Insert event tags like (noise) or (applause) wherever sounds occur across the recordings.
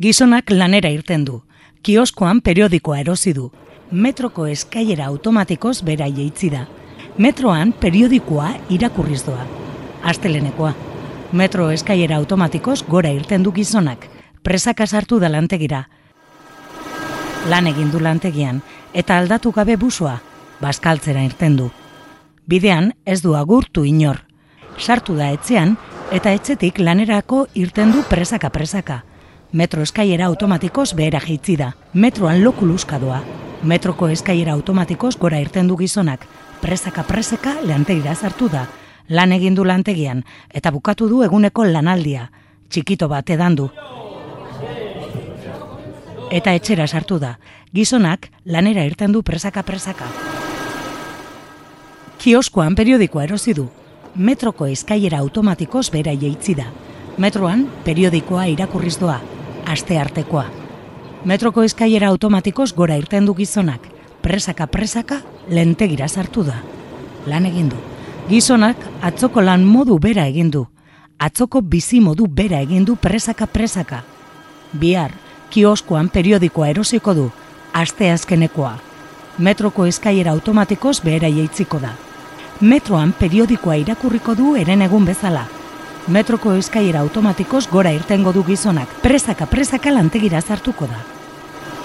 Gizonak lanera irten du. Kioskoan periodikoa erosi du. Metroko eskailera automatikoz bera jeitzi da. Metroan periodikoa irakurriz doa. Astelenekoa. Metro eskailera automatikoz gora irten du gizonak. Presaka sartu da lantegira. Lan egin du lantegian eta aldatu gabe busoa. Baskaltzera irten du. Bidean ez du agurtu inor. Sartu da etzean eta etzetik lanerako irten du presaka presaka. Metro eskaiera automatikoz behera jeitzi da. Metroan lokuluska doa. Metroko eskaiera automatikoz gora irten du gizonak. Presaka preseka lantegira sartu da. Lan egin du lantegian eta bukatu du eguneko lanaldia. Txikito bat edan du. Eta etxera sartu da. Gizonak lanera irten du presaka presaka. Kioskoan periodikoa erosi du. Metroko eskaiera automatikoz bera jeitzi da. Metroan periodikoa irakurriz doa, aste artekoa. Metroko eskaiera automatikoz gora irten du gizonak, presaka presaka lentegira sartu da. Lan egin du. Gizonak atzoko lan modu bera egin du. Atzoko bizi modu bera egin du presaka presaka. Bihar, kioskoan periodikoa erosiko du, aste azkenekoa. Metroko eskaiera automatikoz behera jeitziko da. Metroan periodikoa irakurriko du eren egun bezala. Metroko eskaiera automatikoz gora irtengo du gizonak, presaka presaka lantegira sartuko da.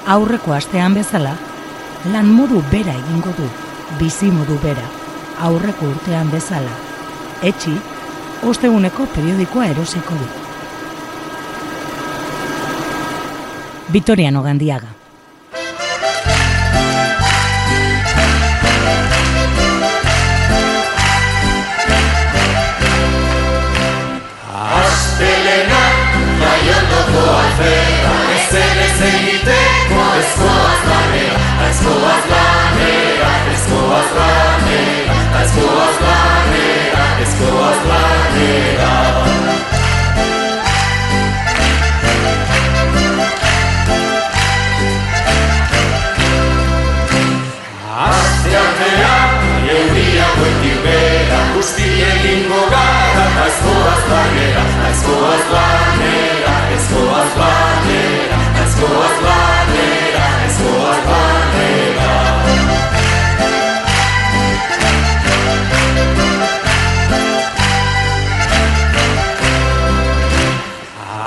Aurreko astean bezala, lan modu bera egingo du, bizi modu bera, aurreko urtean bezala. Etxi, osteguneko periodikoa erosiko du. Vitoriano Gandiaga. Ta ezkoaz lanera Ezkoaz lanera, ezkoaz lanera Ezkoaz lanera, ezkoaz lanera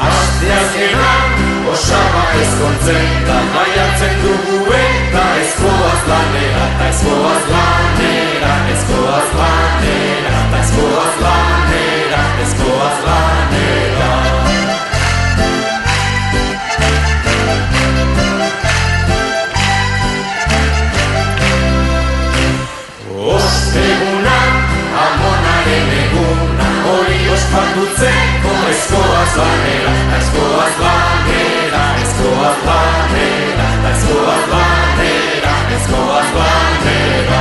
Asteazkena, osaba ezkontzen da Maiatzen dugu eta ezkoaz lanera Ta ezkoaz lanera, Ospatutzeko ezkoaz lanera Ezkoaz lanera, ezkoaz lanera Ezkoaz lanera, ezkoaz lanera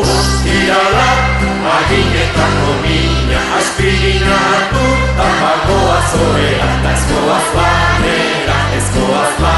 Ostirala, aginetako mina Aspirina hartu, tapagoa zoera Ezkoaz lanera, ezkoaz lanera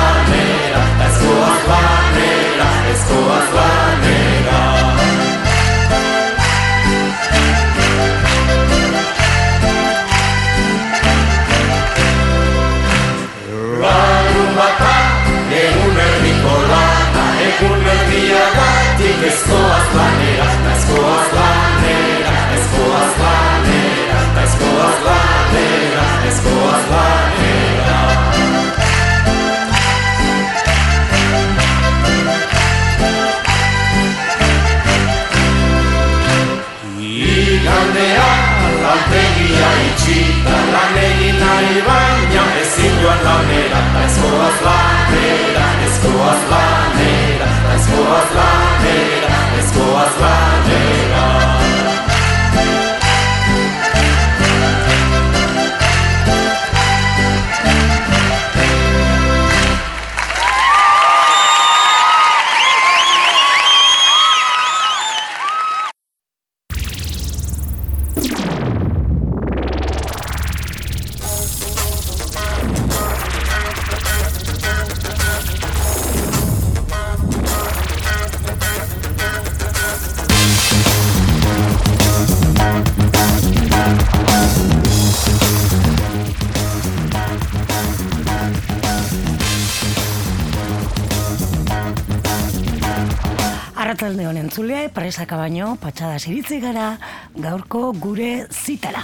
baino, patxada iritzi gara, gaurko gure zitara.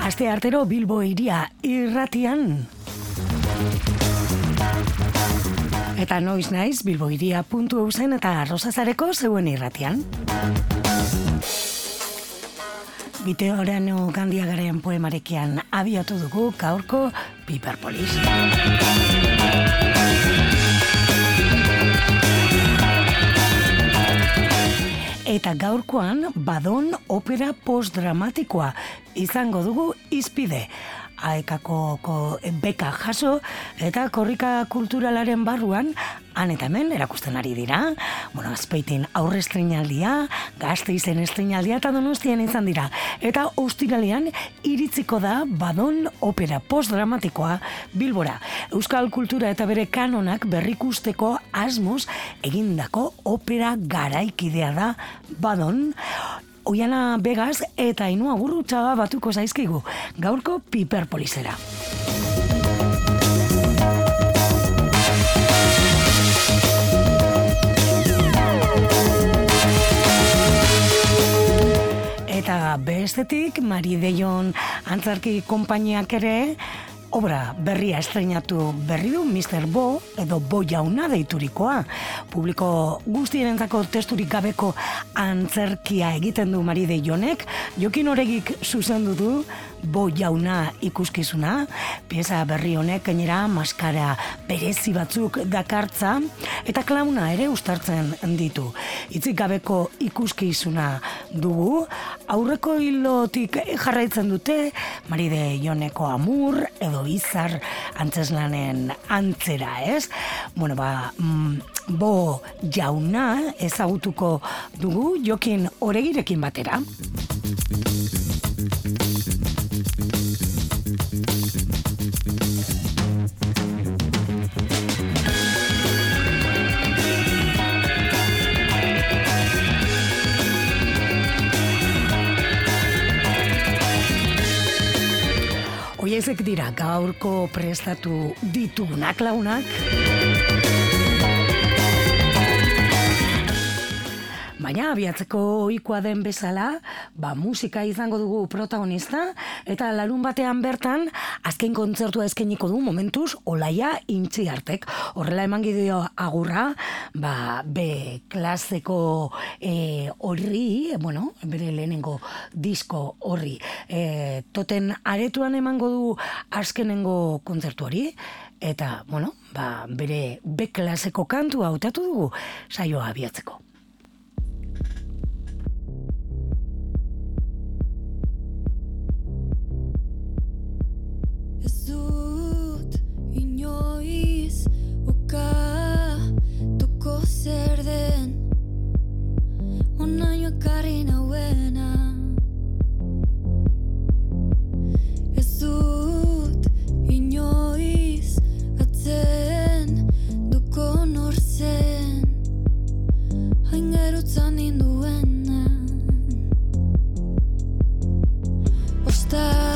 Aste artero Bilbo iria irratian. Eta noiz naiz, Bilbo eta arrozazareko zeuen irratian. Bite horrean gandia garen poemarekian abiatu dugu gaurko Piperpolis. Eta gaurkoan badon opera postdramatikoa izango dugu izpide aekako beka jaso eta korrika kulturalaren barruan han eta hemen erakusten ari dira. Bueno, azpeitin aurre estrenaldia, gazte izen estrenaldia eta donostian izan dira. Eta ostiralean iritziko da badon opera postdramatikoa bilbora. Euskal kultura eta bere kanonak berrikusteko asmoz egindako opera garaikidea da badon Oiana Vegas eta Inua Gurrutxaga batuko zaizkigu, gaurko Piperpolisera. Eta bestetik, Mari Deion antzarki konpainiak ere, obra berria estreinatu berri du Mr. Bo edo Bo jauna deiturikoa. Publiko guztierentzako testurik gabeko antzerkia egiten du Maride Jonek, jokin horegik zuzendu du Bo jauna ikuskizuna, pieza berri honek gainera maskara berezi batzuk dakartza eta klauna ere ustartzen ditu. Itzik gabeko ikuskizuna dugu, aurreko hilotik jarraitzen dute Maride Joneko amur edo izar antzeslanen antzera, ez? Bueno, ba, mm, bo jauna ezagutuko dugu jokin oregirekin batera. Hoiezek dira gaurko prestatu ditugunak launak. Baina abiatzeko ohikoa den bezala, ba, musika izango dugu protagonista, eta larun batean bertan, azken kontzertua eskeniko du momentuz, olaia intzi hartek. Horrela eman gideo agurra, ba, be klaseko e, horri, bueno, bere lehenengo disko horri. E, toten aretuan emango du azkenengo kontzertu hori, eta, bueno, ba, bere be klaseko kantua hautatu dugu, saioa abiatzeko. Zer den Onaino ekarri nauena Ez dut inoiz atzen duko norzen Hain gerutzan induena. Ostar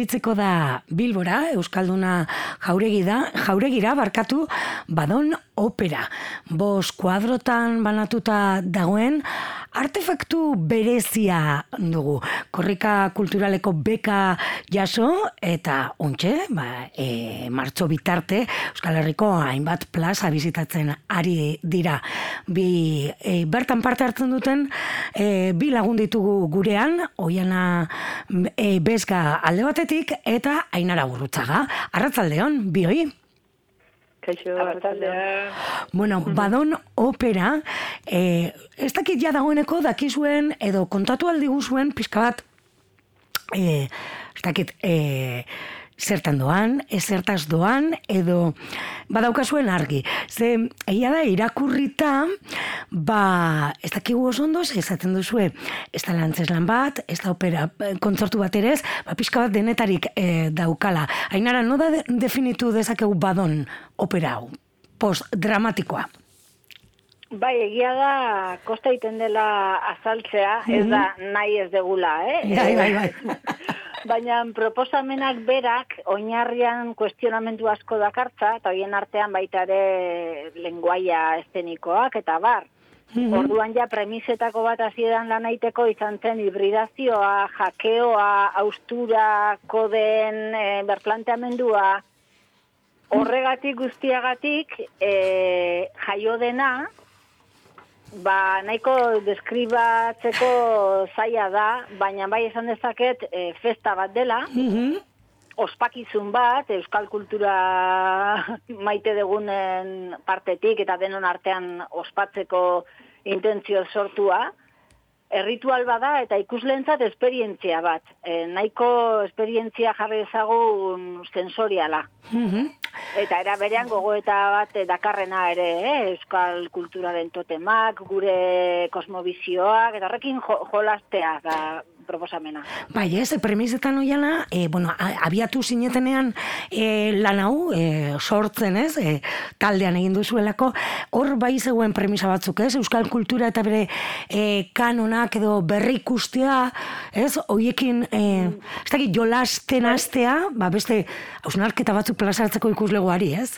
Iritzeko da Bilbora, Euskalduna jauregi da, jauregira barkatu badon opera. Bos kuadrotan banatuta dagoen artefaktu berezia dugu. Korrika kulturaleko beka jaso eta ontxe, ba, e, martxo bitarte Euskal Herriko hainbat plaza bizitatzen ari dira. Bi, e, bertan parte hartzen duten e, bi lagun ditugu gurean, oiana e, bezga alde batetik eta ainara burrutzaga. Arratzaldeon, bi Kaixo, Bueno, badon opera, eh, ez dakit ja dagoeneko dakizuen edo kontatu aldi guzuen pixka bat, eh, ez dakit, eh, zertan doan, ez zertaz doan, edo badaukazuen argi. Ze, egia da, irakurrita, ba, ez dakigu oso ondo, ezaten duzue, ez da lantzes lan bat, ez da opera, kontzortu bat ere ez, ba, pixka bat denetarik e, daukala. Ainara, no da de, definitu dezakegu badon opera hau, post-dramatikoa? Bai, egia da, kosta iten dela azaltzea, ez da nahi ez degula, eh? Bai, bai, bai. (laughs) Baina proposamenak berak oinarrian kuestionamendu asko dakartza, eta hoien artean baita ere lenguaia estenikoak eta bar. Orduan ja premisetako bat hasieran lan aiteko izan zen hibridazioa, jakeoa, austura, koden, e, berplanteamendua, horregatik guztiagatik e, jaio dena, ba, nahiko deskribatzeko zaila da, baina bai esan dezaket e, festa bat dela, ospakizun bat, euskal kultura (laughs) maite degunen partetik eta denon artean ospatzeko intentzio sortua, erritual bada eta ikuslentzat esperientzia bat. E, nahiko esperientzia jarri ezagun sensoriala. Eta era berean gogoeta bat dakarrena ere, eh? euskal kulturaren totemak, gure kosmobizioak, eta horrekin jo, jolastea da proposamena. Bai, ez, premisetan oiala, e, bueno, abiatu zinetenean e, lan hau, e, sortzen, ez, e, taldean egin duzuelako, hor bai zegoen premisa batzuk, ez, euskal kultura eta bere e, kanonak edo berri ikustea, ez, hoiekin, e, ez dakit, jolasten astea, ba, beste, hausnarketa batzuk plazaratzeko ikuslegoari, ez?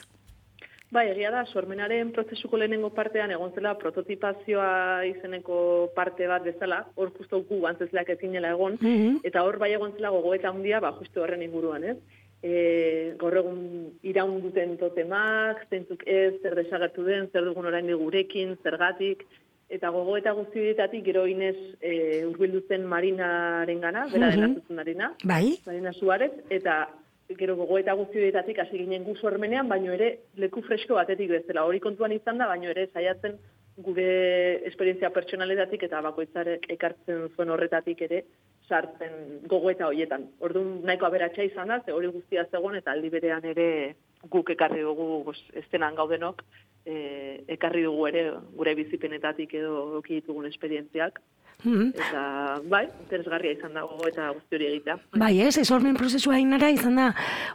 Bai, egia da, sormenaren prozesuko lehenengo partean egon zela prototipazioa izeneko parte bat bezala, hor justo gu antzezleak ezinela egon, eta hor bai egon zela gogoeta handia, ba, justo horren inguruan, ez? E, gaur egun iraun duten totemak, zentzuk ez, zer desagertu den, zer dugun orain gurekin, zergatik, eta gogoeta guzti horietatik gero inez e, urbilduzen marinaren gana, bera dena marina, bai. marina Suarez, eta gero gogoeta guzti hasi ginen gu sormenean, baino ere leku fresko batetik bezala. Hori kontuan izan da, baino ere saiatzen gure esperientzia pertsonaletatik eta bakoitzarek ekartzen zuen horretatik ere sartzen gogoeta hoietan. Orduan nahiko aberatsa izan da, ze hori guztia zegoen eta aldi berean ere guk ekarri dugu estenan gaudenok, e, ekarri dugu ere gure bizipenetatik edo oki ditugun esperientziak. Mhm. Eta, bai, interesgarria izan dago eta guzti hori egitea. Bai, ez, ez hormen prozesua inara izan da,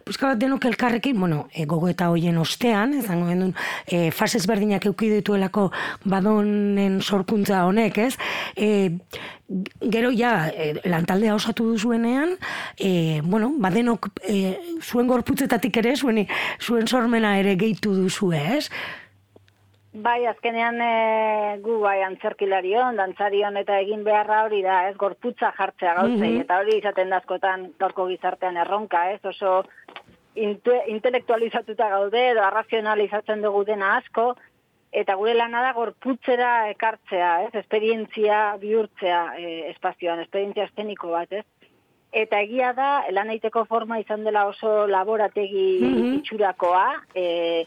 puzka bat denok elkarrekin, bueno, e, gogo eta hoien ostean, izango gendun, e, fasez berdinak euki dituelako badonen sorkuntza honek, ez? E, gero ja, e, lantaldea osatu duzuenean, e, bueno, badenok e, zuen gorputzetatik ere, zuen, zuen sormena ere gehitu duzu, ez? Bai, azkenean e, gu bai antzerkilarion, dantzarion eta egin beharra hori da, ez gorputza jartzea gauzei, eta hori izaten dazkotan gaurko gizartean erronka, ez oso inte, intelektualizatuta gaude edo arrazionalizatzen dugu dena asko, eta gure lana da gorputzera ekartzea, ez, esperientzia bihurtzea e, espazioan, esperientzia esteniko bat, ez. Eta egia da, lan eiteko forma izan dela oso laborategi itxurakoa, e,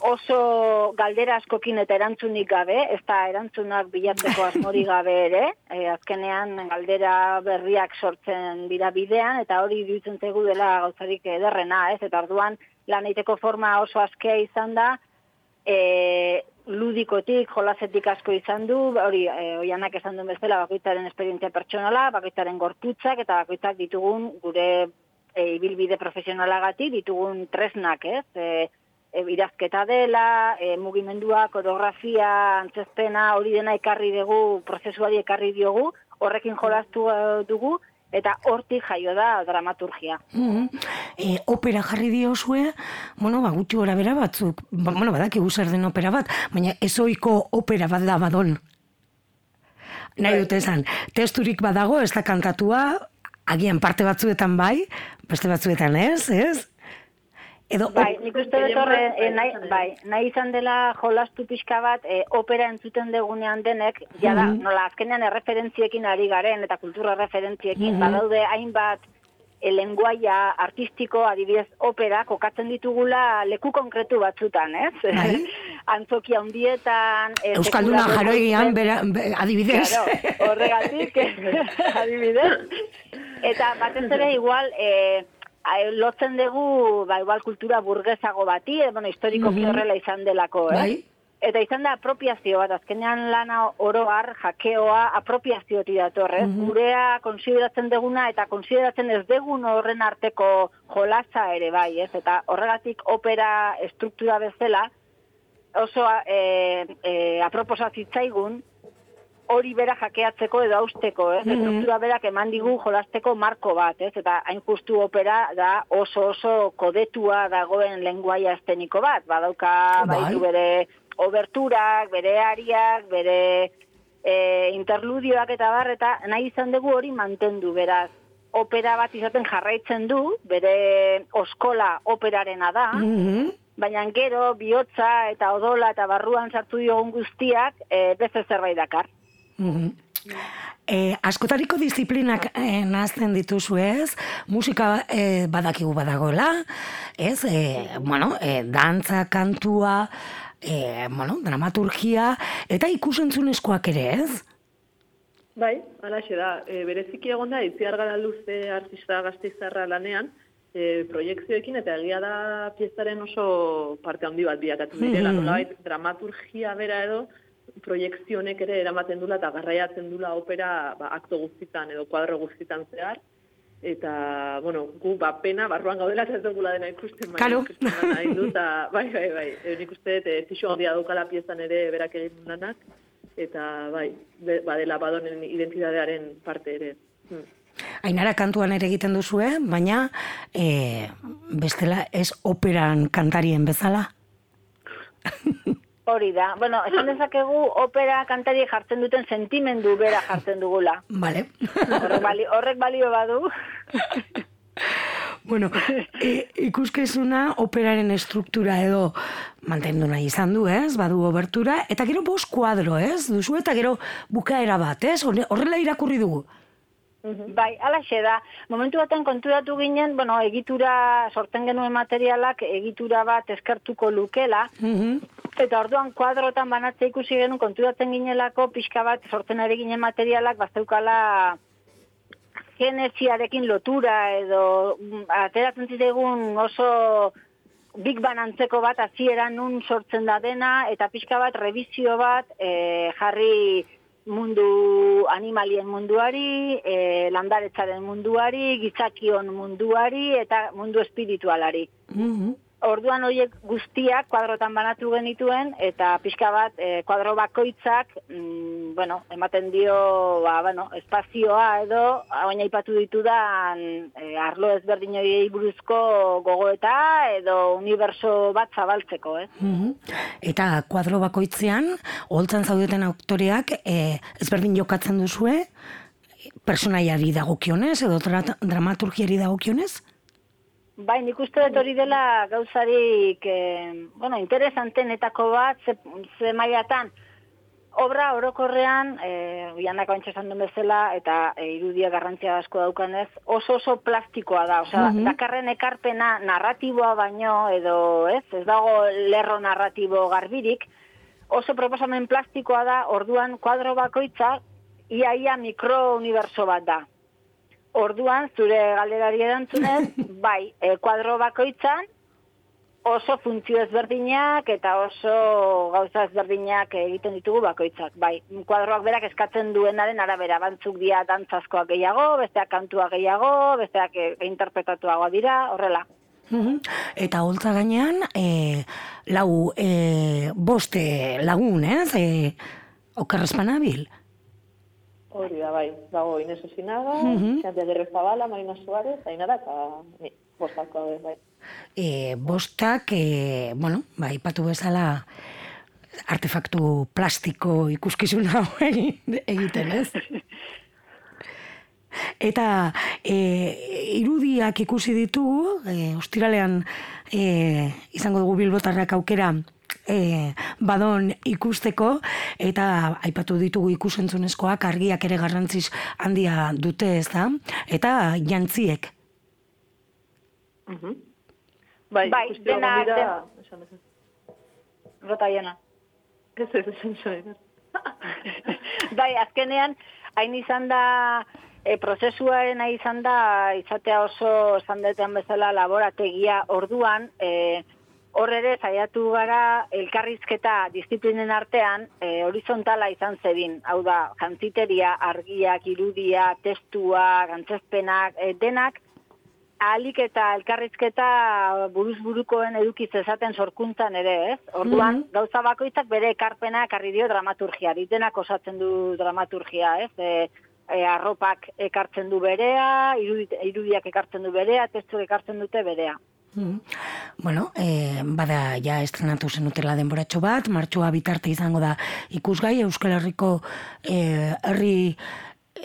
oso galdera askokin eta erantzunik gabe, ez da erantzunak bilatzeko asmori (laughs) gabe ere, e, azkenean galdera berriak sortzen dira bidean, eta hori dutzen zegu dela gauzarik ederrena, ez, eta orduan lan eiteko forma oso askea izan da, e, ludikotik, jolazetik asko izan du, hori, e, oianak esan duen bezala, bakoitzaren esperientzia pertsonala, bakoitzaren gorputzak, eta bakoitzak ditugun gure e, ibilbide profesionalagatik, ditugun tresnak, ez, e, e, irazketa dela, e, mugimendua, koreografia, antzezpena, hori dena ekarri dugu, prozesuari ekarri diogu, horrekin jolastu dugu, eta hortik jaio da dramaturgia. Mm e, opera jarri diozue, bueno, ba, gutxi gora bera batzuk, ba, bueno, badaki zer den opera bat, baina ezoiko opera bat da badon. Nahi Bai. dute esan, testurik badago, ez da kantatua, agian parte batzuetan bai, beste batzuetan ez, ez? Edo, Bai, nik uste dut horre, eh, nahi, izan dela. bai, nahi izan dela jolastu pixka bat, eh, opera entzuten degunean denek, jada, Mhm. nola, azkenean erreferentziekin ari garen, eta kultura referentziekin, badaude hainbat e, lenguaia artistiko, adibidez, opera, kokatzen ditugula leku konkretu batzutan, ez? Bai. (laughs) Antzoki handietan... eh, Euskalduna jaroegian, bera, be- adibidez. Claro, horregatik, (laughs) adibidez. (laughs) Eta batez ere igual, e, lotzen dugu, ba, igual kultura burgesago bati, e, bueno, historikoki Mhm. horrela izan delako, eh? Bai. Eta izan da apropiazio bat, azkenean lana oroar, jakeoa, apropiaziotik dator, ez? Mhm. Gurea konsideratzen deguna eta konsideratzen ez degun horren arteko jolasa ere bai, ez? Eta horregatik opera estruktura bezala, oso e, e, aproposa zitzaigun, hori bera jakeatzeko edo austeko, ez? Mhm. Estruktura berak eman digu jolasteko marko bat, ez? Eta hain justu opera da oso oso kodetua dagoen lenguaia esteniko bat, badauka Bai. baitu bere oberturak, bere ariak, bere e, interludioak eta bar, eta nahi izan dugu hori mantendu, beraz, opera bat izaten jarraitzen du, bere oskola operarena da, Mhm. baina gero bihotza eta odola eta barruan sartu diogun guztiak e, beste zerbait dakar. E, askotariko disiplinak e, nazten dituzu ez, musika e, badakigu badagoela, ez, e, bueno, e, dantza, kantua, e, bueno, dramaturgia, eta ikusentzunezkoak ere ez? Bai, alaxe da. E, bereziki egon da, itziar gara luze artista gazteizarra lanean, e, proiektzioekin eta egia da piezaren oso parte handi bat biakatu direla. Mhm. Nolabait, dramaturgia bera edo, proiektzionek ere eramaten dula eta garraiatzen dula opera ba, akto guztitan edo kuadro guztitan zehar. Eta, bueno, gu, ba, pena, barruan gaudela ez dugula dena ikusten, nahi du, eta, (laughs) bai, bai, bai, e, nik uste, dut, e, fixo handia daukala piezan ere berak egin du lanak, eta, bai, be, badela badonen identitatearen parte ere. Hmm. Ainara kantuan ere egiten duzue, baina e, bestela ez operan kantarien bezala. (laughs) Hori da. Bueno, esan (gasps) dezakegu opera kantari jartzen duten sentimendu bera jartzen dugula. Vale. Horrek, bali, horrek balio badu. (laughs) bueno, e, ikuskizuna operaren estruktura edo mantendu nahi izan du, ez? Badu obertura, eta gero bost kuadro, ez? Duzu eta gero bukaera bat, ez? Horre- Horrela irakurri dugu. Bai, alaxe da. Momentu baten konturatu ginen, bueno, egitura, sortzen genuen materialak, egitura bat eskertuko lukela, Mhm. Eta orduan kuadrotan banatzea ikusi genuen konturatzen ginelako pixka bat sortzen ari ginen materialak bazeukala genesiarekin lotura edo mm, ateratzen ziregun oso Big Bang antzeko bat hasiera nun sortzen da dena eta pixka bat revizio bat e, jarri mundu animalien munduari, e, landaretzaren munduari, gitzakion munduari eta mundu espiritualari. Mhm. Orduan horiek guztiak kuadrotan banatu genituen eta pixka bat e, kuadro bakoitzak mm, bueno, ematen dio ba, bueno, espazioa edo baina ipatu ditudan e, arlo ezberdin horiei buruzko gogoeta edo uniberso bat zabaltzeko, eh? Mhm. Eta kuadro bakoitzean, holtzan zaudeten aktoreak e, ezberdin jokatzen duzue, personaiari dagokionez edo dramaturgiari dagokionez? Bai, nik uste dut hori dela gauzarik, eh, bueno, interesantenetako bat, ze, ze mailatan, obra orokorrean, eh, bianak bantxe esan duen bezala, eta eh, irudia garrantzia asko daukanez, oso oso plastikoa da, osea, Mhm. dakarren ekarpena narratiboa baino, edo, ez, ez dago lerro narratibo garbirik, oso proposamen plastikoa da, orduan kuadro bakoitza, iaia mikrouniberso bat da. Orduan, zure galderari erantzunez, (laughs) bai, e, kuadro bakoitzan, oso funtzio ezberdinak eta oso gauza ezberdinak egiten ditugu bakoitzak. Bai, kuadroak berak eskatzen duenaren arabera, bantzuk dira dantzazkoak gehiago, besteak kantua gehiago, besteak e, interpretatuagoa dira, horrela. Eta holtza gainean, e, lau, e, boste lagun, ez? E, okerrezpana bil. Hori da, bai. Dago Inés Osinaga, Mhm. Xantia Gerre Zabala, Marina Suárez, Ainara, eta bostako, bai. E, bostak, e, bueno, ba, ipatu bezala artefaktu plastiko ikuskizun (laughs) hau egin- egiten, ez? Eta e, irudiak ikusi ditugu, e, ostiralean e, izango dugu bilbotarrak aukera e, badon ikusteko, eta aipatu ditugu ikusentzunezkoak argiak ere garrantziz handia dute ez da, eta jantziek. Mhm. Bai, Bai, dena- esan dezazu. Rota jena. Ez ez zuen. (laughs) bai, azkenean, hain izan da, e, prozesuaren hain izan da, izatea oso esan bezala laborategia orduan, e, hor ere saiatu gara elkarrizketa disiplinen artean e, horizontala izan zedin. Hau da, jantziteria, argiak, irudia, testua, gantzezpenak, e, denak, ahalik eta elkarrizketa buruz burukoen edukiz esaten sorkuntzan ere, ez? Orduan, gauza bakoitzak bere ekarpena ekarri dio dramaturgiari, denak osatzen du dramaturgia, ez? E, e, arropak ekartzen du berea, irudi- irudiak ekartzen du berea, testuak ekartzen dute berea. Mm. Bueno, e, bada ja estrenatu zenutela denboratxo bat, martxoa bitarte izango da ikusgai Euskal Herriko e, herri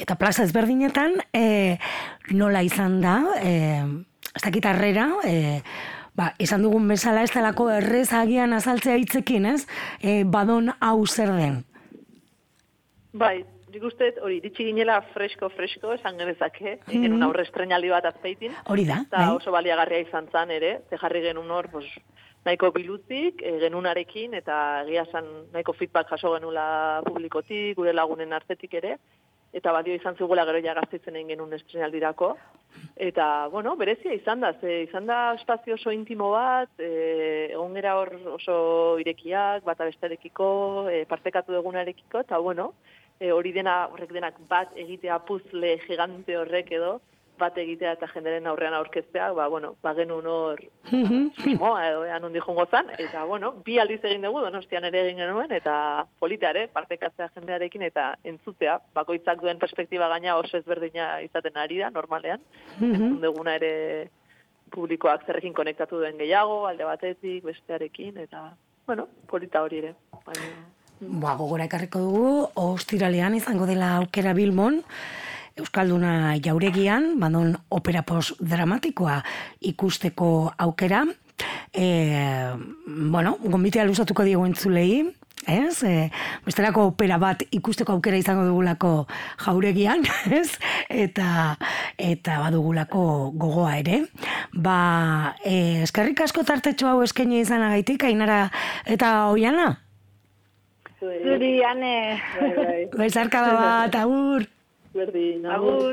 eta plaza ezberdinetan, e, nola izan da, e, ez dakit harrera, e, ba, esan dugun bezala ez delako errez agian azaltzea hitzekin, ez? E, badon hau zer den. Bai, nik uste hori iritsi ginela fresko-fresko esan genezake, egin genuen aurre estrenaldi bat azpeitin, Hori da, eta bai? oso baliagarria izan zan ere, ze jarri genuen hor, pues, nahiko biluzik, e, genunarekin, eta egia esan nahiko feedback jaso genula publikotik, gure lagunen artetik ere, eta badio izan zigula gero ja gazteitzen egin genuen estrenaldirako, eta, bueno, berezia izan da, ze izan da espazio oso intimo bat, e, egon gera hor oso irekiak, bata bestarekiko, e, partekatu dugunarekiko, eta, bueno, e, hori dena, horrek denak bat egitea puzle gigante horrek edo, bat egitea eta jenderen aurrean aurkeztea, ba, bueno, ba genuen hor susmoa edo ean hondi jongo zan, eta, bueno, bi aldiz egin dugu, donostian ere egin genuen, eta polita ere, partekatzea jendearekin, eta entzutea, bakoitzak duen perspektiba gaina oso ezberdina izaten ari da, normalean, entzun duguna ere publikoak zerrekin konektatu duen gehiago, alde batetik, bestearekin, eta, bueno, polita hori ere. Baina, Ba, gogora ekarriko dugu, ostiralean izango dela aukera Bilmon, Euskalduna jauregian, badon opera post dramatikoa ikusteko aukera. E, bueno, gombitea luzatuko diego entzulei, ez? E, bestelako opera bat ikusteko aukera izango dugulako jauregian, (laughs) ez? Eta, eta badugulako gogoa ere. Ba, e, eskerrik asko tartetxo hau eskaini izanagaitik, ainara eta oiana? Zuri, ane, bai, bai, Bezarkada bat, agur! berdin, agur. agur.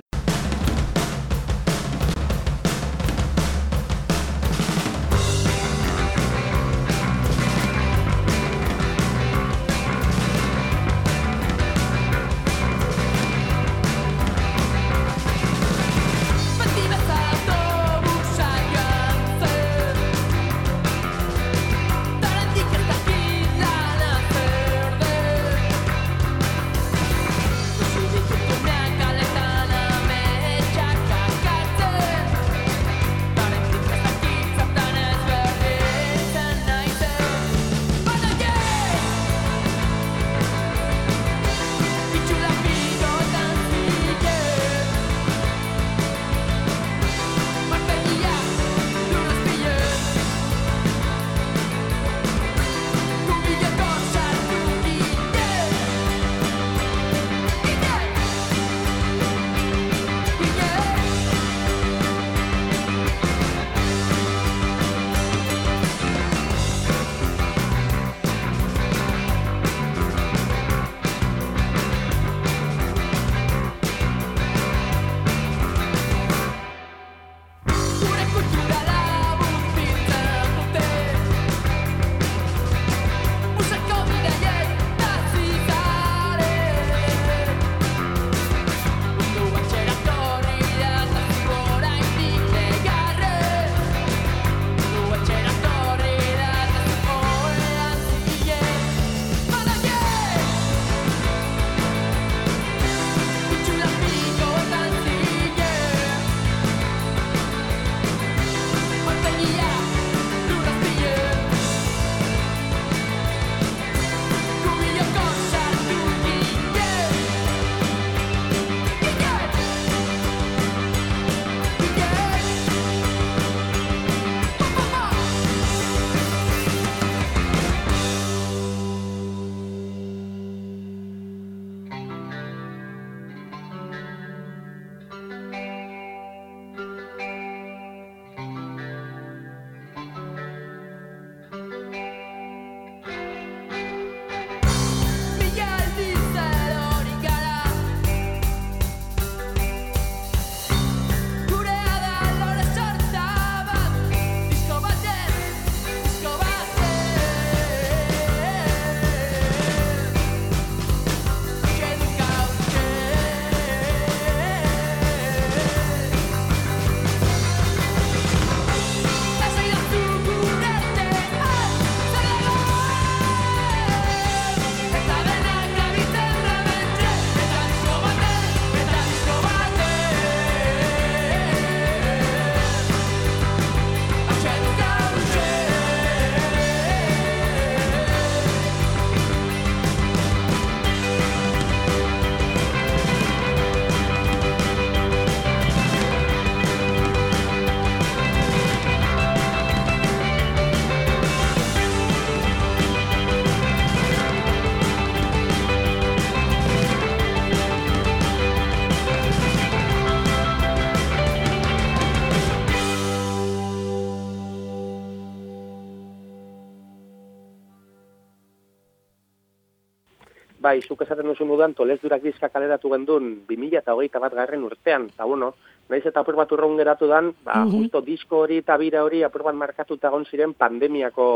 Bai, zuk esaten duzu dudan, tolezdurak dizka kaleratu gendun 2008 bat garren urtean, eta bueno, naiz eta apur bat urrun geratu dan, ba, justo disko hori eta bira hori apur bat markatuta egon ziren pandemiako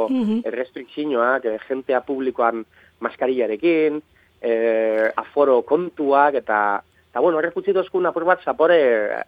restrikzioak, eh, jentea publikoan maskarillarekin, eh, aforo kontuak, eta Eta bueno, horrek utzi dozkun apur bat zapore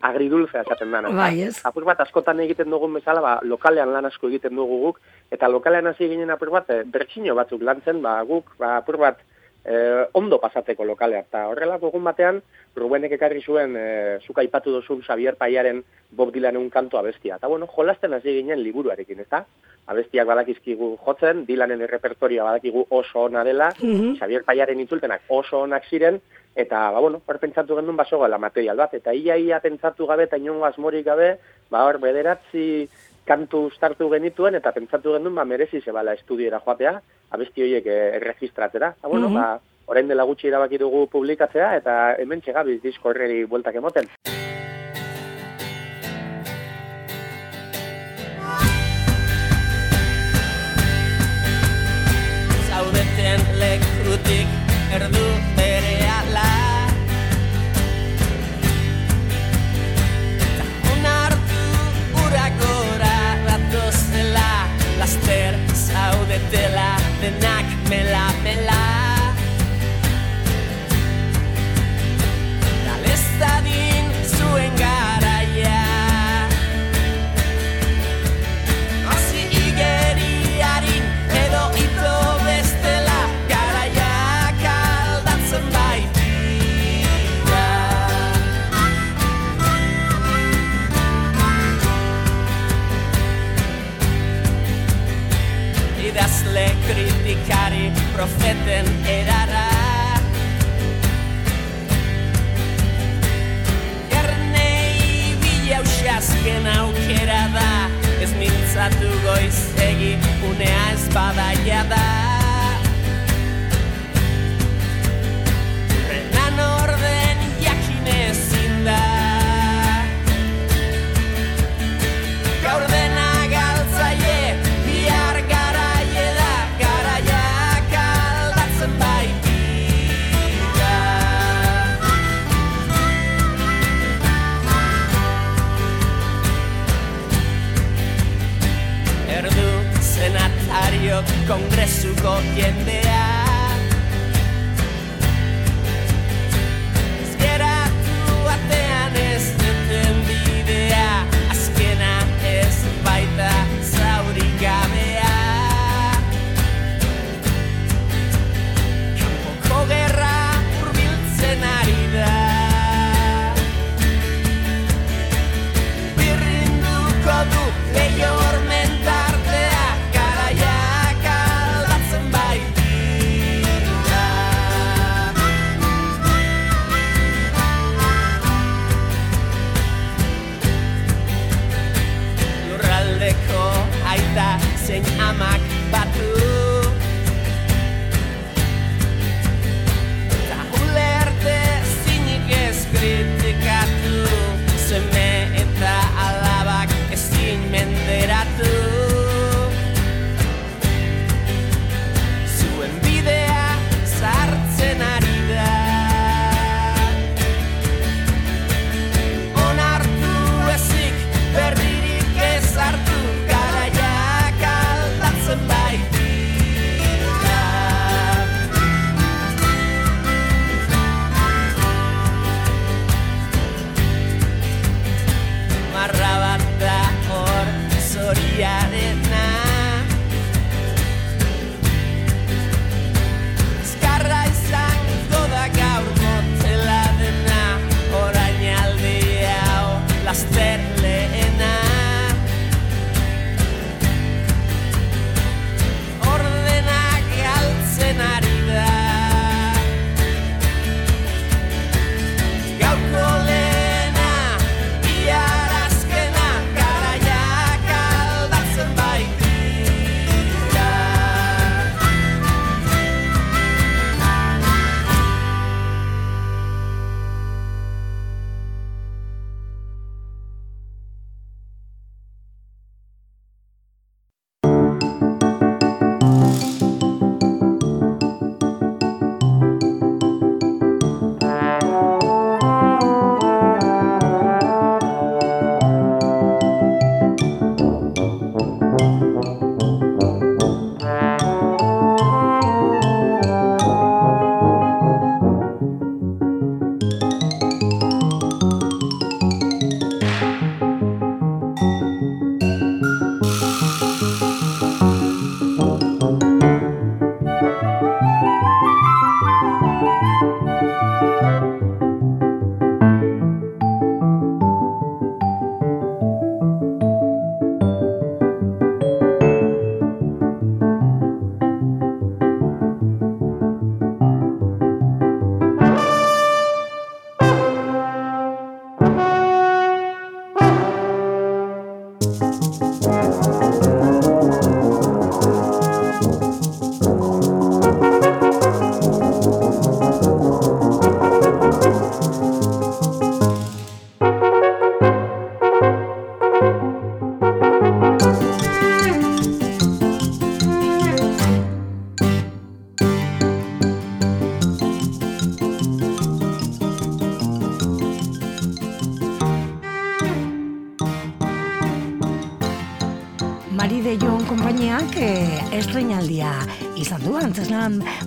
agridulzea esaten dana. Bai, ez. Apur bat askotan egiten dugun bezala, ba, lokalean lan asko egiten dugu guk, eta lokalean hasi ginen apur bat, e, bertsino batzuk lantzen, ba, guk, ba, apur bat, e, ondo pasateko lokalea. Eta horrelako egun batean, Rubenek ekarri zuen, e, zuk aipatu duzun Xavier Paiaren Bob Dylanen kantu abestia. Eta bueno, jolasten hasi ginen liburuarekin, ezta? Abestiak badakizkigu jotzen, Dylanen errepertorioa badakigu oso ona dela, Xavier Paiaren itzulpenak oso onak ziren, eta, ba, bueno, hor pentsatu genuen baso gala material bat, eta ia ia pentsatu gabe eta inongo asmorik gabe, ba, hor bederatzi kantu startu genituen, eta pentsatu genuen, ba, merezi zebala estudiera joatea, abesti horiek eh, erregistratera. Eta, bueno, ba, orain dela gutxi erabaki dugu publikatzea, eta hemen txegabiz disko horreri bueltak emoten.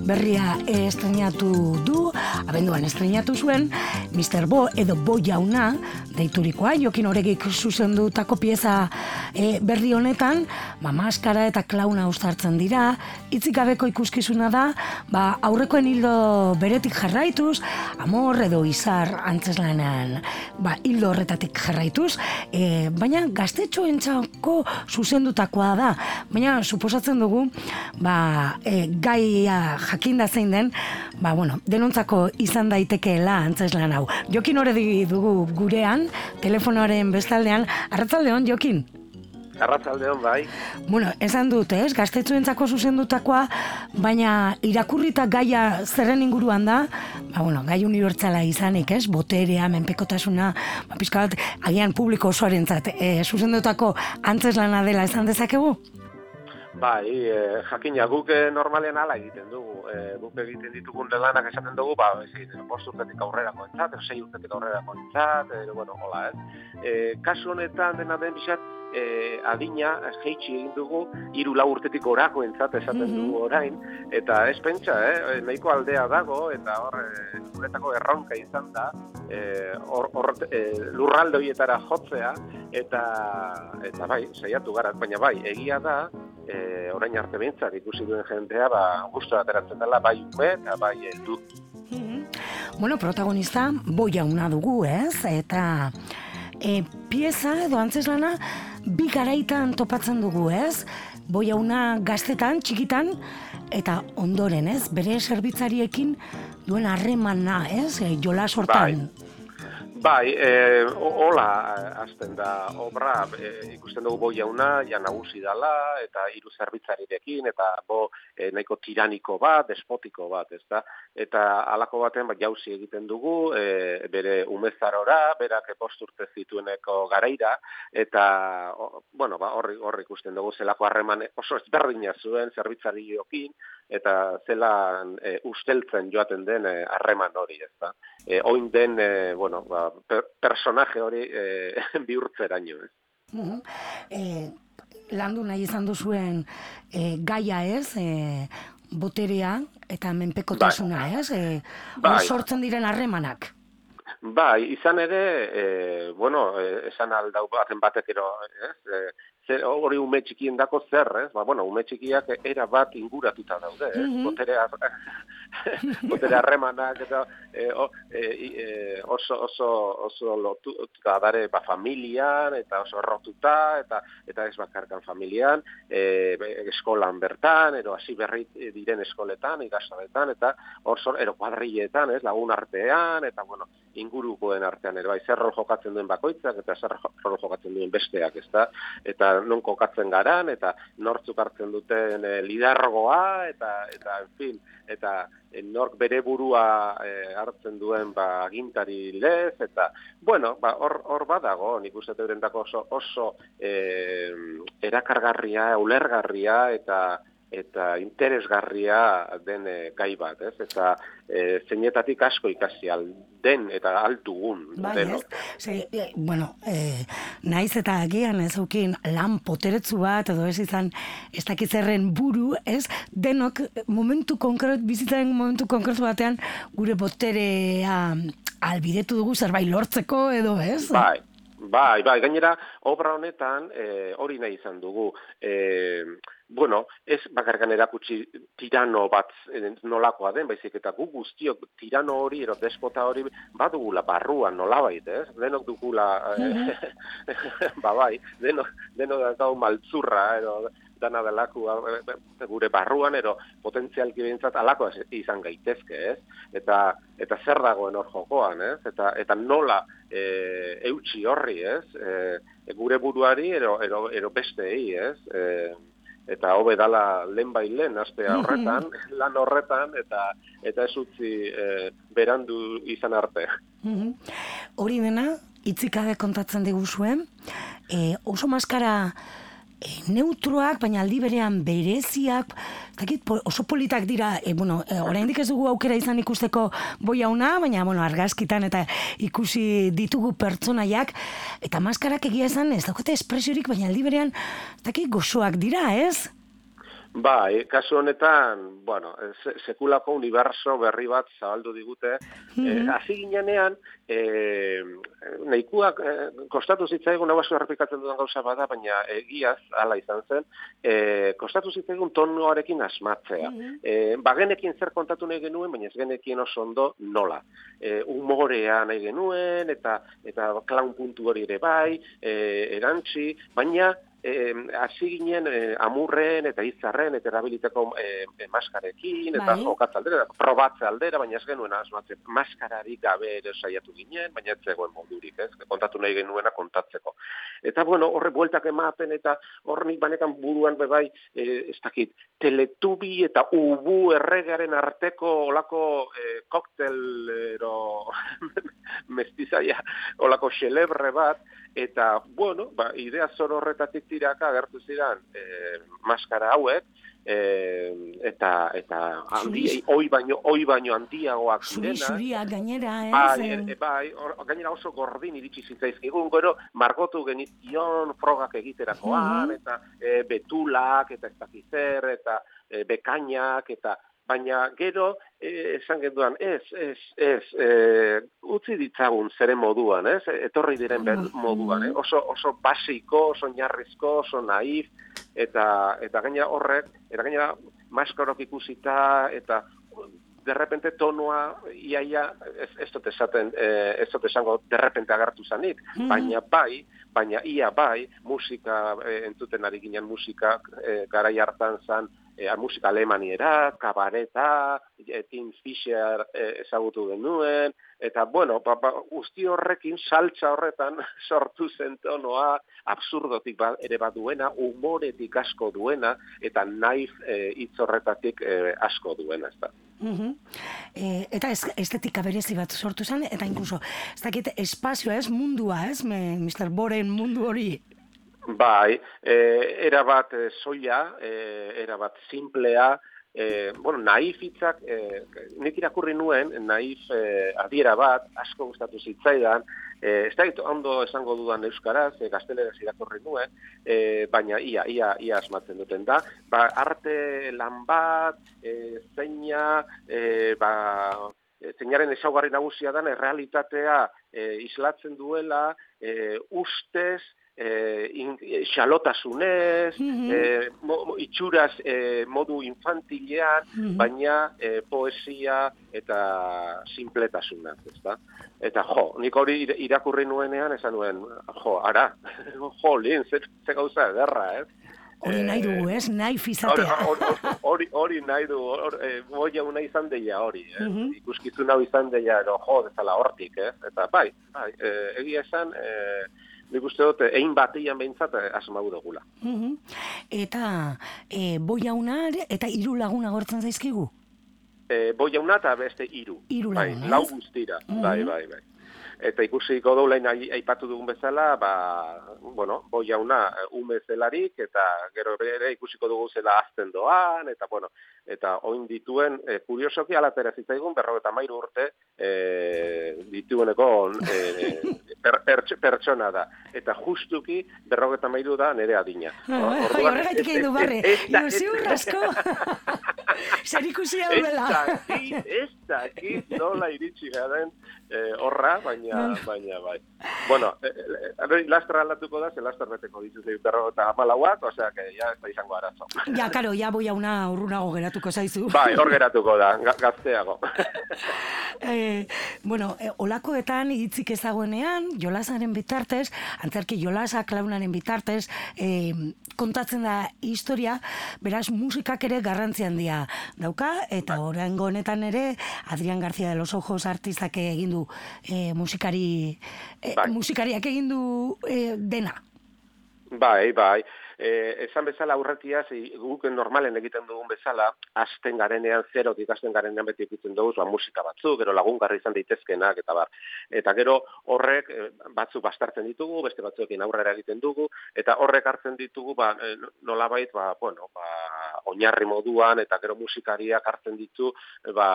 Berria estrenatu du, abenduan estrenatu zuen, Mr. Bo edo Bo jauna, deiturikoa, jokin horregik zuzendutako pieza eh, berri honetan, ba, maskara eta klauna uztartzen dira, hitzik gabeko ikuskizuna da, ba, aurrekoen hildo beretik jarraituz, amor edo izar antzeslanean, ba, hildo horretatik jarraituz, e, baina gaztetxoentzako zuzendutakoa da, baina suposatzen dugu, ba, e, gaia jakinda zein den, ba, bueno, denontzako izan daitekeela antzeslan hau. Jokin horredi dugu gurean, telefonoaren bestaldean, arratzaldeon, Jokin? Arratzaldeon bai. Bueno, esan dut, ez, gaztetxoentzako zuzendutakoa, baina irakurrita gaia zerren inguruan da, ba, bueno, gai unibertsala izanik, ez, boterea, menpekotasuna, ba, pizka bat, agian publiko osoarentzat, e, zuzendutako antzeslana dela esan dezakegu? Bai, e, jakina guk eh, normalean hala egiten dugu. E, guk egiten ditugun lanak esaten dugu, ba, ezin, bost urtetik aurrerako entzat, edo sei urtetik aurrerako entzat, edo, bueno, hola, ez. E, kasu honetan dena den bizat, e, adina jeitsi egin dugu hiru lau urtetik orako entzat esaten dugu orain eta ez pentsa, eh, nahiko aldea dago eta hor e, guretako erronka izan da e, hor, hor e, lurralde horietara jotzea eta eta bai, saiatu gara, baina bai, egia da e, orain arte behintzat ikusi duen jentea ba, gustu ateratzen dela bai ume eta bai heldu. Bueno, protagonista boia una dugu, ez? Eta e, pieza edo antzeslana bi garaitan topatzen dugu, ez? Boia una gaztetan, txikitan, eta ondoren, ez? Bere zerbitzariekin duen harremana, ez? E, jola sortan. Bai, e, hola hasten da obra, e, ikusten dugu boi jauna, ja nagusi dala, eta hiru zerbitzarirekin, eta bo e, nahiko tiraniko bat, despotiko bat, ez da? Eta halako baten bat jauzi egiten dugu, e, bere umezarora, berak posturte zitueneko garaira, eta, o, bueno, ba, horri, horri ikusten dugu, zelako harreman oso ezberdina zuen zerbitzariokin, eta zelan e, usteltzen joaten den harreman hori, ez da? E, oin den, e, bueno, ba, per, personaje hori e, (laughs) bihurtzeraino, ez? Uh -huh. e, landu nahi izan duzuen e, gaia ez, e, boterea eta menpekotasuna bai. ez, e, Bai. sortzen diren harremanak. Bai, izan ere, e, bueno, e, esan aldau baten batek ero, ez, e, zer, hori ume txikien dako zer, ez? Ba, bueno, ume txikiak era bat inguratuta daude, ez? Mhm. Botere, har- (laughs) botere harremanak eta e, o, e, e, oso, oso, oso lotuta dare ba, familian eta oso errotuta eta eta ez bakarkan familian, e, eskolan bertan, ero hasi berri diren eskoletan, ikastoletan, eta hor zor, ero kuadrilletan, ez, lagun artean, eta bueno, ingurukoen artean ere bai, zer jokatzen duen bakoitzak eta zer jokatzen duen besteak, ezta? Eta non kokatzen garan eta nortzuk hartzen duten e, lidergoa eta eta en fin, eta e, nork bere burua e, hartzen duen ba agintari lez eta bueno, ba hor hor badago, nik uste eurendako oso oso e, erakargarria, ulergarria eta eta interesgarria den e, gai bat, ez? Eta e, zeinetatik asko ikasi al den eta altugun Bai, ez? Ze, e, bueno, e, naiz eta agian ez aukin lan poteretzu bat, edo ez izan, ez dakizerren buru, ez? Denok momentu konkret, bizitzaren momentu konkretu batean, gure boterea albidetu dugu zerbait lortzeko, edo ez? Bai, bai, bai, gainera, obra honetan, e, hori nahi izan dugu, e, bueno, ez bakarkan erakutsi tirano bat eh, nolakoa den, baizik eta gu guztiok tirano hori, ero despota hori, badugula barruan nolabait, ez? Denok dugula, eh, (laughs) ba bai, denok, denok da maltzurra, ero, dana delaku eh, gure barruan ero potentzialki behintzat alako izan gaitezke, ez? Eta eta zer dagoen hor jokoan, ez? Eta eta nola e, eutxi horri, ez? E, gure buruari ero ero ero bestei, ez? E, eta hobe dala lehen bai lehen aste horretan, (laughs) lan horretan eta eta ez utzi e, berandu izan arte. Hori dena, itzikabe kontatzen diguzuen, e, oso maskara e, neutroak, baina aldi berean bereziak, dakit, oso politak dira, e, bueno, e, oraindik ez dugu aukera izan ikusteko boiauna, baina, bueno, argazkitan eta ikusi ditugu pertsonaiak, eta maskarak egia esan, ez daukate espresiorik, baina aldi berean, dakit, gozoak dira, ez? Ba, e, kasu honetan, bueno, se, sekulako universo berri bat zabaldu digute. Mm -hmm. e, ginean, e, nahikuak, e, kostatu zitzaigun, hau errepikatzen dudan gauza bada, baina egiaz, ala izan zen, e, kostatu zitzaigun tonuarekin asmatzea. Mm e, bagenekin zer kontatu nahi genuen, baina ez genekin oso ondo nola. E, umorea nahi genuen, eta eta klaun puntu hori ere bai, e, erantzi, baina hasi ginen e, amurren eta izarren eta erabiliteko e, e, maskarekin eta bai. jokatze aldera, probatze aldera, baina ez genuen asmatze maskarari gabe ere saiatu ginen, baina ez zegoen modurik, ez, kontatu nahi genuena kontatzeko. Eta bueno, horre bueltak ematen eta hornik banekan buruan bebai, e, ez dakit, teletubi eta ubu erregaren arteko olako e, koktel ero (laughs) mestizaia, olako xelebre bat, eta bueno, ba, idea zor horretatik tiraka agertu zidan e, maskara hauek, e, eta eta handi oi baino oi baino handiagoak zirena gainera eh bai, e, bai or, gainera oso gordin iritsi zitzaizkigun gero margotu genition frogak egiterakoan eta e, betulak eta ez eta e, bekainak eta baina gero e, esan genduan, ez, ez, ez, e, utzi ditzagun zere moduan, ez, etorri diren ben moduan, eh? oso, oso basiko, oso narrizko, oso naif, eta, eta gaina horrek, eta gaina maskarok ikusita, eta derrepente tonua iaia ez, ez dut esaten eh, ez dut esango derrepente agertu zanik. Mm baina bai baina ia bai musika eh, entzuten ari ginen musika eh, garai hartan zan e, musika alemaniera, kabareta, e, Tim Fisher e, ezagutu genuen, eta bueno, ba, ba, usti horrekin, saltza horretan (laughs) sortu zen tonoa, absurdotik ba, ere bat duena, umoretik asko duena, eta naif e, hitz horretatik e, asko duena, ez da. Mm eta ez, estetika berezi bat sortu zen, eta inkluso, ez dakit, espazioa ez, mundua ez, me, Mr. Boren mundu hori. Bai, e, era bat e, soia, e, era bat simplea, e, bueno, naif hitzak, e, nik irakurri nuen, naif e, adiera bat, asko gustatu zitzaidan, e, ez da ondo esango dudan euskaraz, e, gazteleraz irakurri nuen, e, baina ia, ia, ia asmatzen duten da, ba, arte lan bat, e, zeina, e, ba, zeinaren ezaugarri nagusia dan, errealitatea e, islatzen duela, e, ustez, eh, in, xalotasunez, mm eh, itxuraz eh, modu infantilean, mm baina eh, poesia eta simpletasuna, ezta? Eta jo, nik hori irakurri nuenean esan nuen, jo, ara, (laughs) jo, lehen, ze, ze gauza ederra, ez? Hori nahi dugu, ez? Nahi fizatea. Hori, hori nahi du, eh, boi una izan deia hori, eh? Mm -hmm. Ikuskizun hau izan deia, no, jo, dezala hortik, eh? Eta bai, bai, eh, egia esan, eh, nik uste dut, egin bateian behintzat eh, asmau dugula. Mm Eta e, boi eta hiru laguna gortzen zaizkigu? E, boi eta beste hiru. Hiru bai, laguna, Lau guztira, mm -hmm. bai, bai, bai. Eta ikusiko doulain aipatu dugun bezala, ba, bueno, boi jauna ume zelarik, eta gero ere ikusiko dugu zela azten doan, eta bueno, eta oin dituen, e, kuriosoki alatera zitzaigun, berro eta mairu urte, e, ditueneko e, per, pertx- pertsona da. Eta justuki berrogeta mairu da nere adina. Ah, bai, horregatik ez- egin du ez- barre. ez da- ez- Ziur asko. (laughs) Zer ikusi hau Ez dela. dakit, ez dakit nola iritsi garen eh, horra, baina, baina, bai. Bueno, eh, eh, lastra aldatuko da, ze lastra beteko dituz berro eta amalauak, osea, que ya ez da izango arazo. Ja, karo, ja boi hauna urrunago geratuko zaizu. bai, hor geratuko da, ga- gazteago. (laughs) Eh, bueno, eh, olakoetan hitzik ez dagoenean, jolasaren bitartez, antzerki jolasa klaunaren bitartez, eh, kontatzen da historia, beraz musikak ere garrantzi handia dauka, eta oraingo honetan ere, Adrián García de los Ojos artistak egin du eh, musikari, Bai. musikariak egin du eh, dena. Bai, bai. Eh, esan bezala aurretiaz, guk normalen egiten dugun bezala, hasten garenean, zerotik hasten garenean beti egiten dugu, ba, musika batzuk, gero lagungarri izan daitezkenak, eta bar. Eta gero horrek eh, batzuk bastartzen ditugu, beste batzuekin aurrera egiten dugu, eta horrek hartzen ditugu, ba, eh, nolabait, ba, bueno, ba, oinarri moduan, eta gero musikariak hartzen ditu, ba,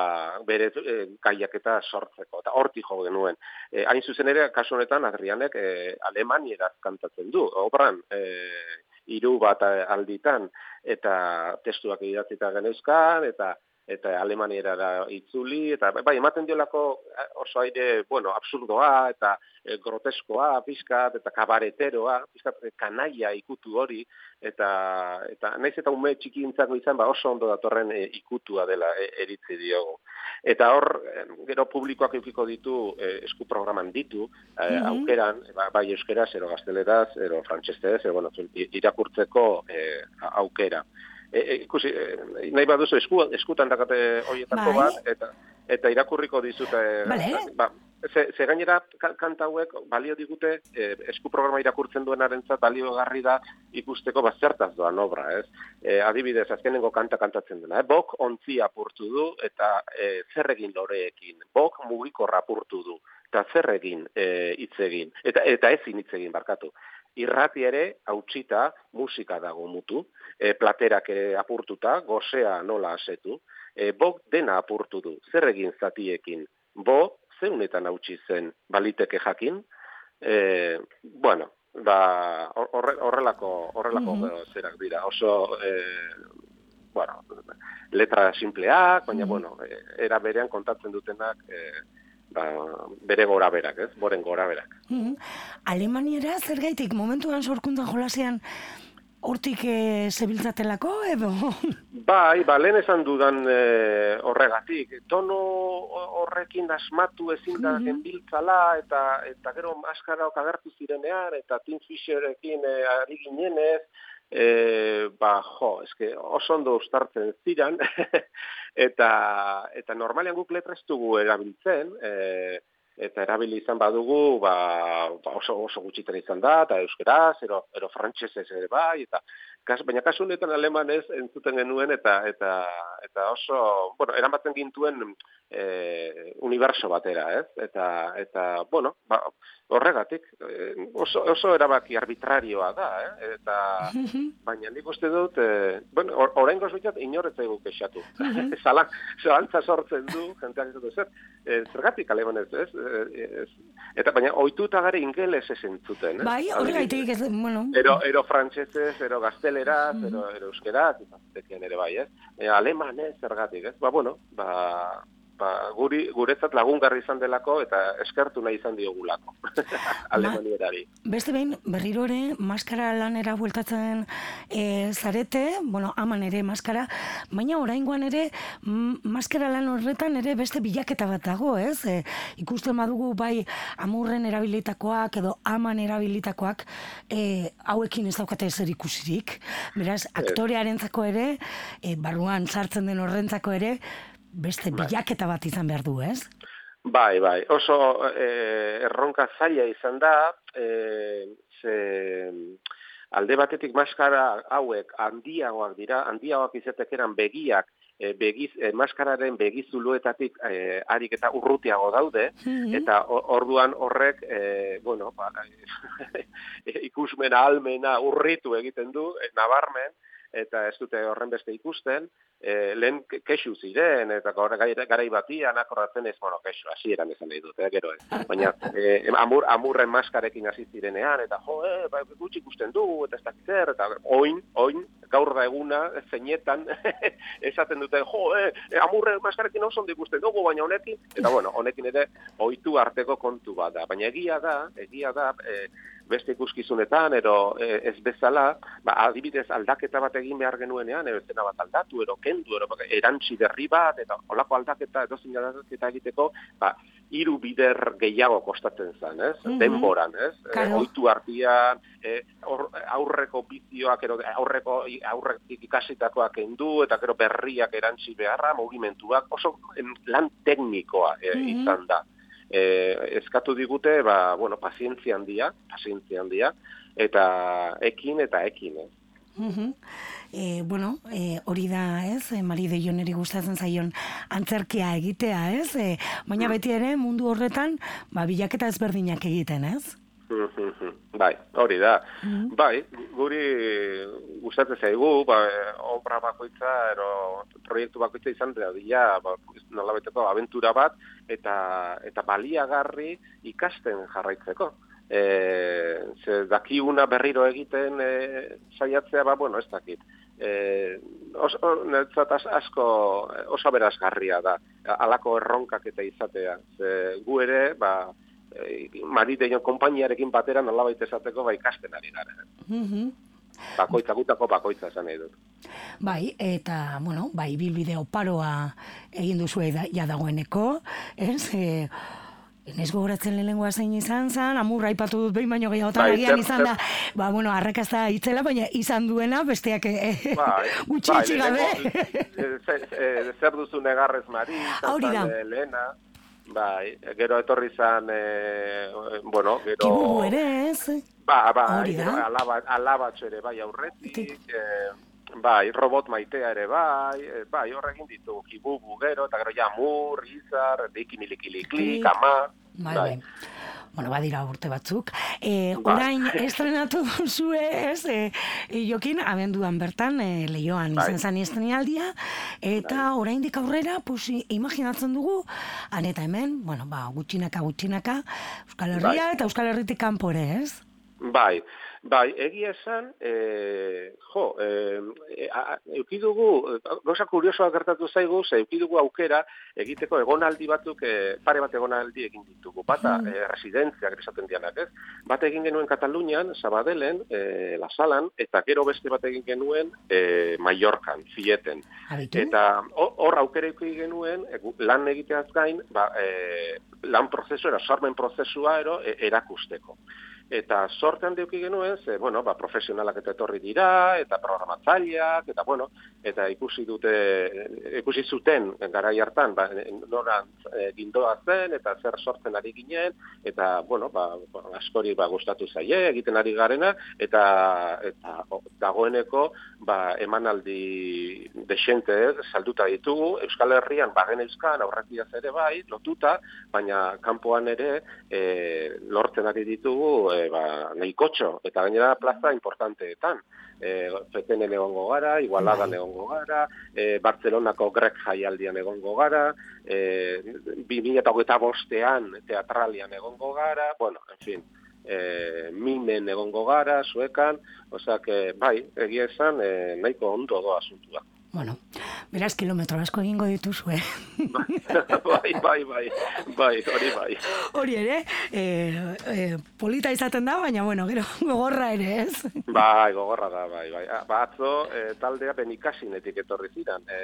bere eh, gaiak eta sortzeko, eta hortik jo genuen. Eh, hain zuzen ere, kasu honetan, Adrianek eh, alemanieraz kantatzen du, obran, eh, hiru bat alditan, eta testuak idatzita geneuzkan, eta eta alemaniera itzuli, eta bai, ematen diolako eh, oso aire, bueno, absurdoa, eta eh, groteskoa, pizkat, eta kabareteroa, pizkat, eh, kanaia ikutu hori, eta, eta naiz eta ume txikintzako izan, ba oso ondo datorren eh, ikutua dela eh, eritzi diogu. Eta hor, gero publikoak eukiko ditu, eh, esku programan ditu, eh, Mhm. aukeran, ba, bai euskeraz, ero gazteleraz, ero frantsestez, ero, bueno, irakurtzeko eh, aukera. E, e, ikusi, e, nahi baduzu esku, eskutan dakate horietako Bai. bat, eta eta irakurriko dizute, Bale. ba, ze, ze gainera ka- kanta hauek balio digute, e, esku programa irakurtzen duenarentzat baliogarri da ikusteko bat zertaz doan obra, ez? E, adibidez, azkenengo kanta kantatzen dena, eh? bok ontzi apurtu du, eta e, zer egin loreekin, bok mugikorra apurtu du, eta zer egin e, hitz egin, eta, eta ezin hitz egin barkatu. Irrati ere, hautsita, musika dago mutu, e, platerak ere apurtuta, gozea nola asetu, e, bok dena apurtu du, zer egin zatiekin, bo, zeunetan hautsi zen, baliteke jakin, e, bueno, ba, horre, horrelako, horrelako Mhm. zerak dira, oso, e, bueno, letra simpleak, baina, Mhm. bueno, e, era berean kontatzen dutenak, e, ba, bere gora berak, ez? Boren gora berak. Mhm. Alemaniera zergaitik momentuan sorkuntzan jolasean hortik e, zebiltzatelako edo? Bai, ba, lehen esan dudan e, horregatik. Tono horrekin asmatu ezin da Mhm. genbiltzala, eta, eta gero maskaraok agertu zirenean, eta Tim Fisherekin e, ari ginenez, e, ba, jo, eske oso ondo ustartzen ziran, (laughs) eta, eta normalean guk letra ez dugu erabiltzen, e, eta erabili izan badugu, ba, ba oso, oso gutxitan izan da, eta euskeraz, ero, ero frantsesez ere bai, eta kas, baina kasu honetan alemanez entzuten genuen, eta eta eta oso, bueno, eramaten gintuen e, universo batera, ez? Eta, eta bueno, ba, horregatik, e, oso, oso erabaki arbitrarioa da, eh? Eta, (laughs) baina nik uste dut, e, bueno, or, oraingoz bitzat, inorretzaigu kexatu. (laughs) Zala, zalantza sortzen du, jenteak ez zer, e, zergatik alemanez, ez? E, ez? Eta baina, oituta gare ingeles ez entzuten, ez? bai, horregaitik ez, bueno. Ero, ero frantsesez, ero gazteleraz, ero, ero euskeraz, izan zitekeen ere bai, ez? E, alemanez, zergatik, ez? Ba, bueno, ba, ba, guri, guretzat lagungarri izan delako eta eskertu nahi izan diogulako (laughs) alemanierari. Beste behin, berriro ere, maskara lanera bueltatzen e, zarete, bueno, aman ere maskara, baina oraingoan ere, maskara lan horretan ere beste bilaketa bat dago, ez? E, ikusten badugu bai amurren erabilitakoak edo aman erabilitakoak e, hauekin ez daukate zer ikusirik. Beraz, aktorearentzako ere, e, barruan sartzen den horrentzako ere, beste bilaketa bat izan behar du, ez? Bai, bai, oso eh, erronka zaila izan da, eh, ze alde batetik maskara hauek handiagoak dira, handiagoak izatekeran begiak, eh, begiz, eh, maskararen begizuluetatik eh, harik eta urrutiago daude, Mhm. eta o- orduan horrek, eh, bueno, ba, (laughs) ikusmena, almena, urritu egiten du, eh, nabarmen, eta ez dute horren beste ikusten, e, lehen ke- kexu ziren, eta gaur garai batian akordatzen ez, bueno, kexu, hasieran esan nahi dut, eh, gero ez. Baina, e, amur, amurren maskarekin hasi zirenean, eta jo, e, ba, gutxi ikusten dugu, eta ez dakit eta oin, oin, gaur da eguna, zeinetan, (laughs) esaten dute, jo, e, amurren maskarekin oso ondo ikusten dugu, baina honekin, eta bueno, honekin ere, ohitu arteko kontu bat da. Baina egia da, egia da, e, beste ikuskizunetan, ero e, ez bezala, ba, adibidez aldaketa bat egin behar genuenean, ero zena bat aldatu, ero kendu, ero erantzi berri bat, eta olako aldaketa, edo aldaketa egiteko, ba, hiru bider gehiago kostatzen zen, ez? Mhm. Denboran, ez? Claro. E, ohitu artian, e, aur- aurreko bizioak, ero, aurreko aurretik ikasitakoak kendu, eta gero berriak erantzi beharra, mugimenduak, oso lan teknikoa e, Mhm. izan da e, eskatu digute, ba, bueno, pazientzia handia, pazientzia handia, eta ekin eta ekin, ez? Mhm. E, bueno, e, hori da, ez, e, Mari de Joneri gustatzen zaion antzerkia egitea, ez? E, baina beti ere mundu horretan, ba, bilaketa ezberdinak egiten, ez? Bai, hori da. Bai, guri gustatzen zaigu, ba, e, obra bakoitza, ero proiektu bakoitza izan da dira, ba, nolabeteko abentura bat, eta, eta baliagarri ikasten jarraitzeko. E, ze dakiuna berriro egiten e, saiatzea, ba, bueno, ez dakit. E, oso, asko oso berazgarria da, alako erronkak eta izatea. Ze gu ere, ba, e, Mari Deion konpainiarekin batera nolabait esateko ba ikasten ari gara. Mhm. Bakoitza gutako bakoitza esan nahi dut. Bai, eta, bueno, bai, bilbide oparoa egin duzu ja dagoeneko, ez? E, Nez gogoratzen lehenengoa zein izan zen, amurra aipatu dut behin baino gehiagotan Bai, agian izan da, ba, bueno, arrakazta itzela, baina izan duena, besteak eh, Bai, (laughs) gutxi bai, gabe. e, e, zer duzu negarrez Mari, izan Hori da. zen, e, Lehena, bai, gero etorri zan, e, bueno, gero... Kibubu ere, ez? Ba, ba, gero alaba, alabatxo ere bai aurretik, e, bai, robot maitea ere bai, e, bai, horrekin ditu, kibubu gero, eta gero jamur, izar, dikimilikili, ama, Bai, bai. Bueno, badira urte batzuk. E, Bai. orain estrenatu zue, ez? E, jokin, abenduan bertan, e, leioan Bai. izan zan estrenaldia, eta oraindik aurrera, pues, imaginatzen dugu, han eta hemen, bueno, ba, gutxinaka, gutxinaka, Euskal Herria Bai. eta Euskal Herritik kanpore, ez? Bai, bai, egia esan, e, jo, e, e, a- euki dugu, gauza kuriosoa gertatu zaigu, ze euki dugu aukera egiteko egonaldi batzuk, e, pare bat egonaldi egin ditugu. Bata, e, residentziak esaten dianak, ez? Bat egin genuen Katalunian, Sabadellen, e, La Salan, eta gero beste bat egin genuen e, Mallorcan, Zieten. Abitu? Eta ho- hor aukera eduki genuen, lan egiteaz gain, ba, e, lan prozesu, era, sormen prozesua ero, e, erakusteko. Eta sortean deuki genuen, ze, bueno, ba, profesionalak eta etorri dira, eta programatzaileak, eta, bueno, eta ikusi dute, ikusi zuten garai hartan, ba, noran e, gindoa zen, eta zer sortzen ari ginen, eta, bueno, ba, askori ba, gustatu zaie, egiten ari garena, eta, eta dagoeneko, ba, emanaldi desente salduta ditugu, Euskal Herrian, bagen euskan, aurretiaz ere bai, lotuta, baina kanpoan ere e, lortzen ari ditugu e, ba, nahikotxo, eta gainera plaza importanteetan. E, Petenen egongo gara, Igualadan egongo gara, e, Bartzelonako Grek jaialdian egongo gara, e, 2008 bostean teatralian egongo gara, bueno, en fin, e, minen egongo gara, suekan, osea, bai, egia esan, e, nahiko ondo doa asuntua. Bueno, beraz, kilometro asko egingo dituzue. (laughs) bai, bai, bai, bai, hori bai. Hori ere, e, e, polita izaten da, baina, bueno, gero, (laughs) gogorra ere, ez? Bai, gogorra da, bai, bai. Ah, Ba, atzo, e, taldea benikasinetik etorri ziren. E,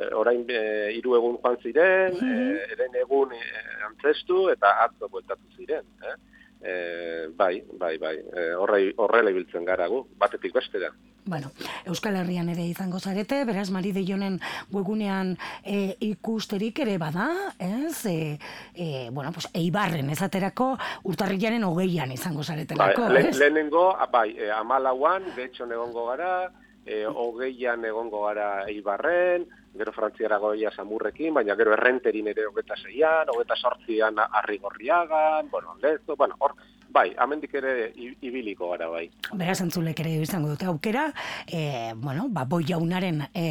e, orain e, hiru egun joan ziren, e, eren egun e, antzestu eta atzo bueltatu ziren. Eh? E, bai, bai, bai. E, horre, horrela ibiltzen gara gu, batetik bestera. Bueno, Euskal Herrian ere izango zarete, beraz Mari Deionen webunean e, ikusterik ere bada, ez? E, e, bueno, pues, eibarren ezaterako urtarrilaren hogeian izango Bai, zaretelako, le, ez? lehenengo, bai, e, amalauan, getxon egongo gara, e, hogeian egongo gara eibarren, gero frantziara goia samurrekin, baina gero errenterin ere hogeta zeian, hogeta sortzian arrigorriagan, bueno, lezo, bueno, hor, bai, amendik ere ibiliko gara bai. Beraz entzulek ere izango dute aukera, e, bueno, ba, boi jaunaren e,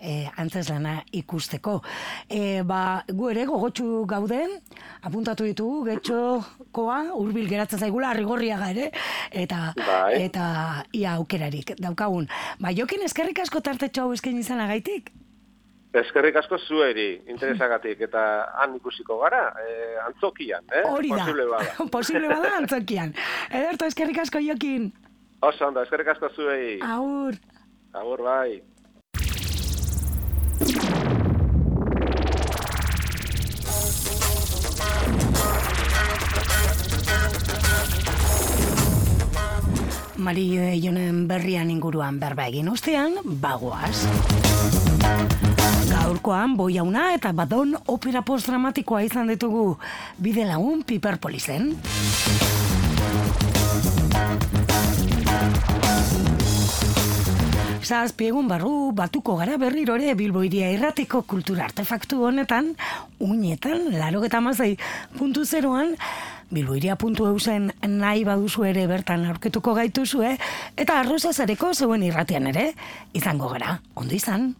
e, antzeslana ikusteko. E, ba, gu ere gogotsu gauden, apuntatu ditugu, getxokoa, hurbil geratzen zaigula, arrigorriaga ere, eta, Bai. eta ia aukerarik daukagun. Ba, jokin eskerrik asko tartetxo hau eskaini izanagaitik? Eskerrik asko zueri, interesagatik, eta han ikusiko gara, eh, antzokian, eh? Hori da. Posible bada. (laughs) Posible bada antzokian. (laughs) Ederto, eskerrik asko jokin. Oso ondo, eskerrik asko zuei. Aur. Agur bai. Mari jonen berrian inguruan berba egin ostean, bagoaz. Gaurkoan, boiauna eta badon opera postdramatikoa izan ditugu bide lagun Piperpolizen. Zazpi egun barru batuko gara berriro ere Bilboiria irratiko kultura artefaktu honetan, uinetan, laro eta mazai puntu zeroan, Bilboiria puntu eusen nahi baduzu ere bertan aurketuko gaituzue, eta arroza zareko zeuen irratian ere, izango gara, ondo izan.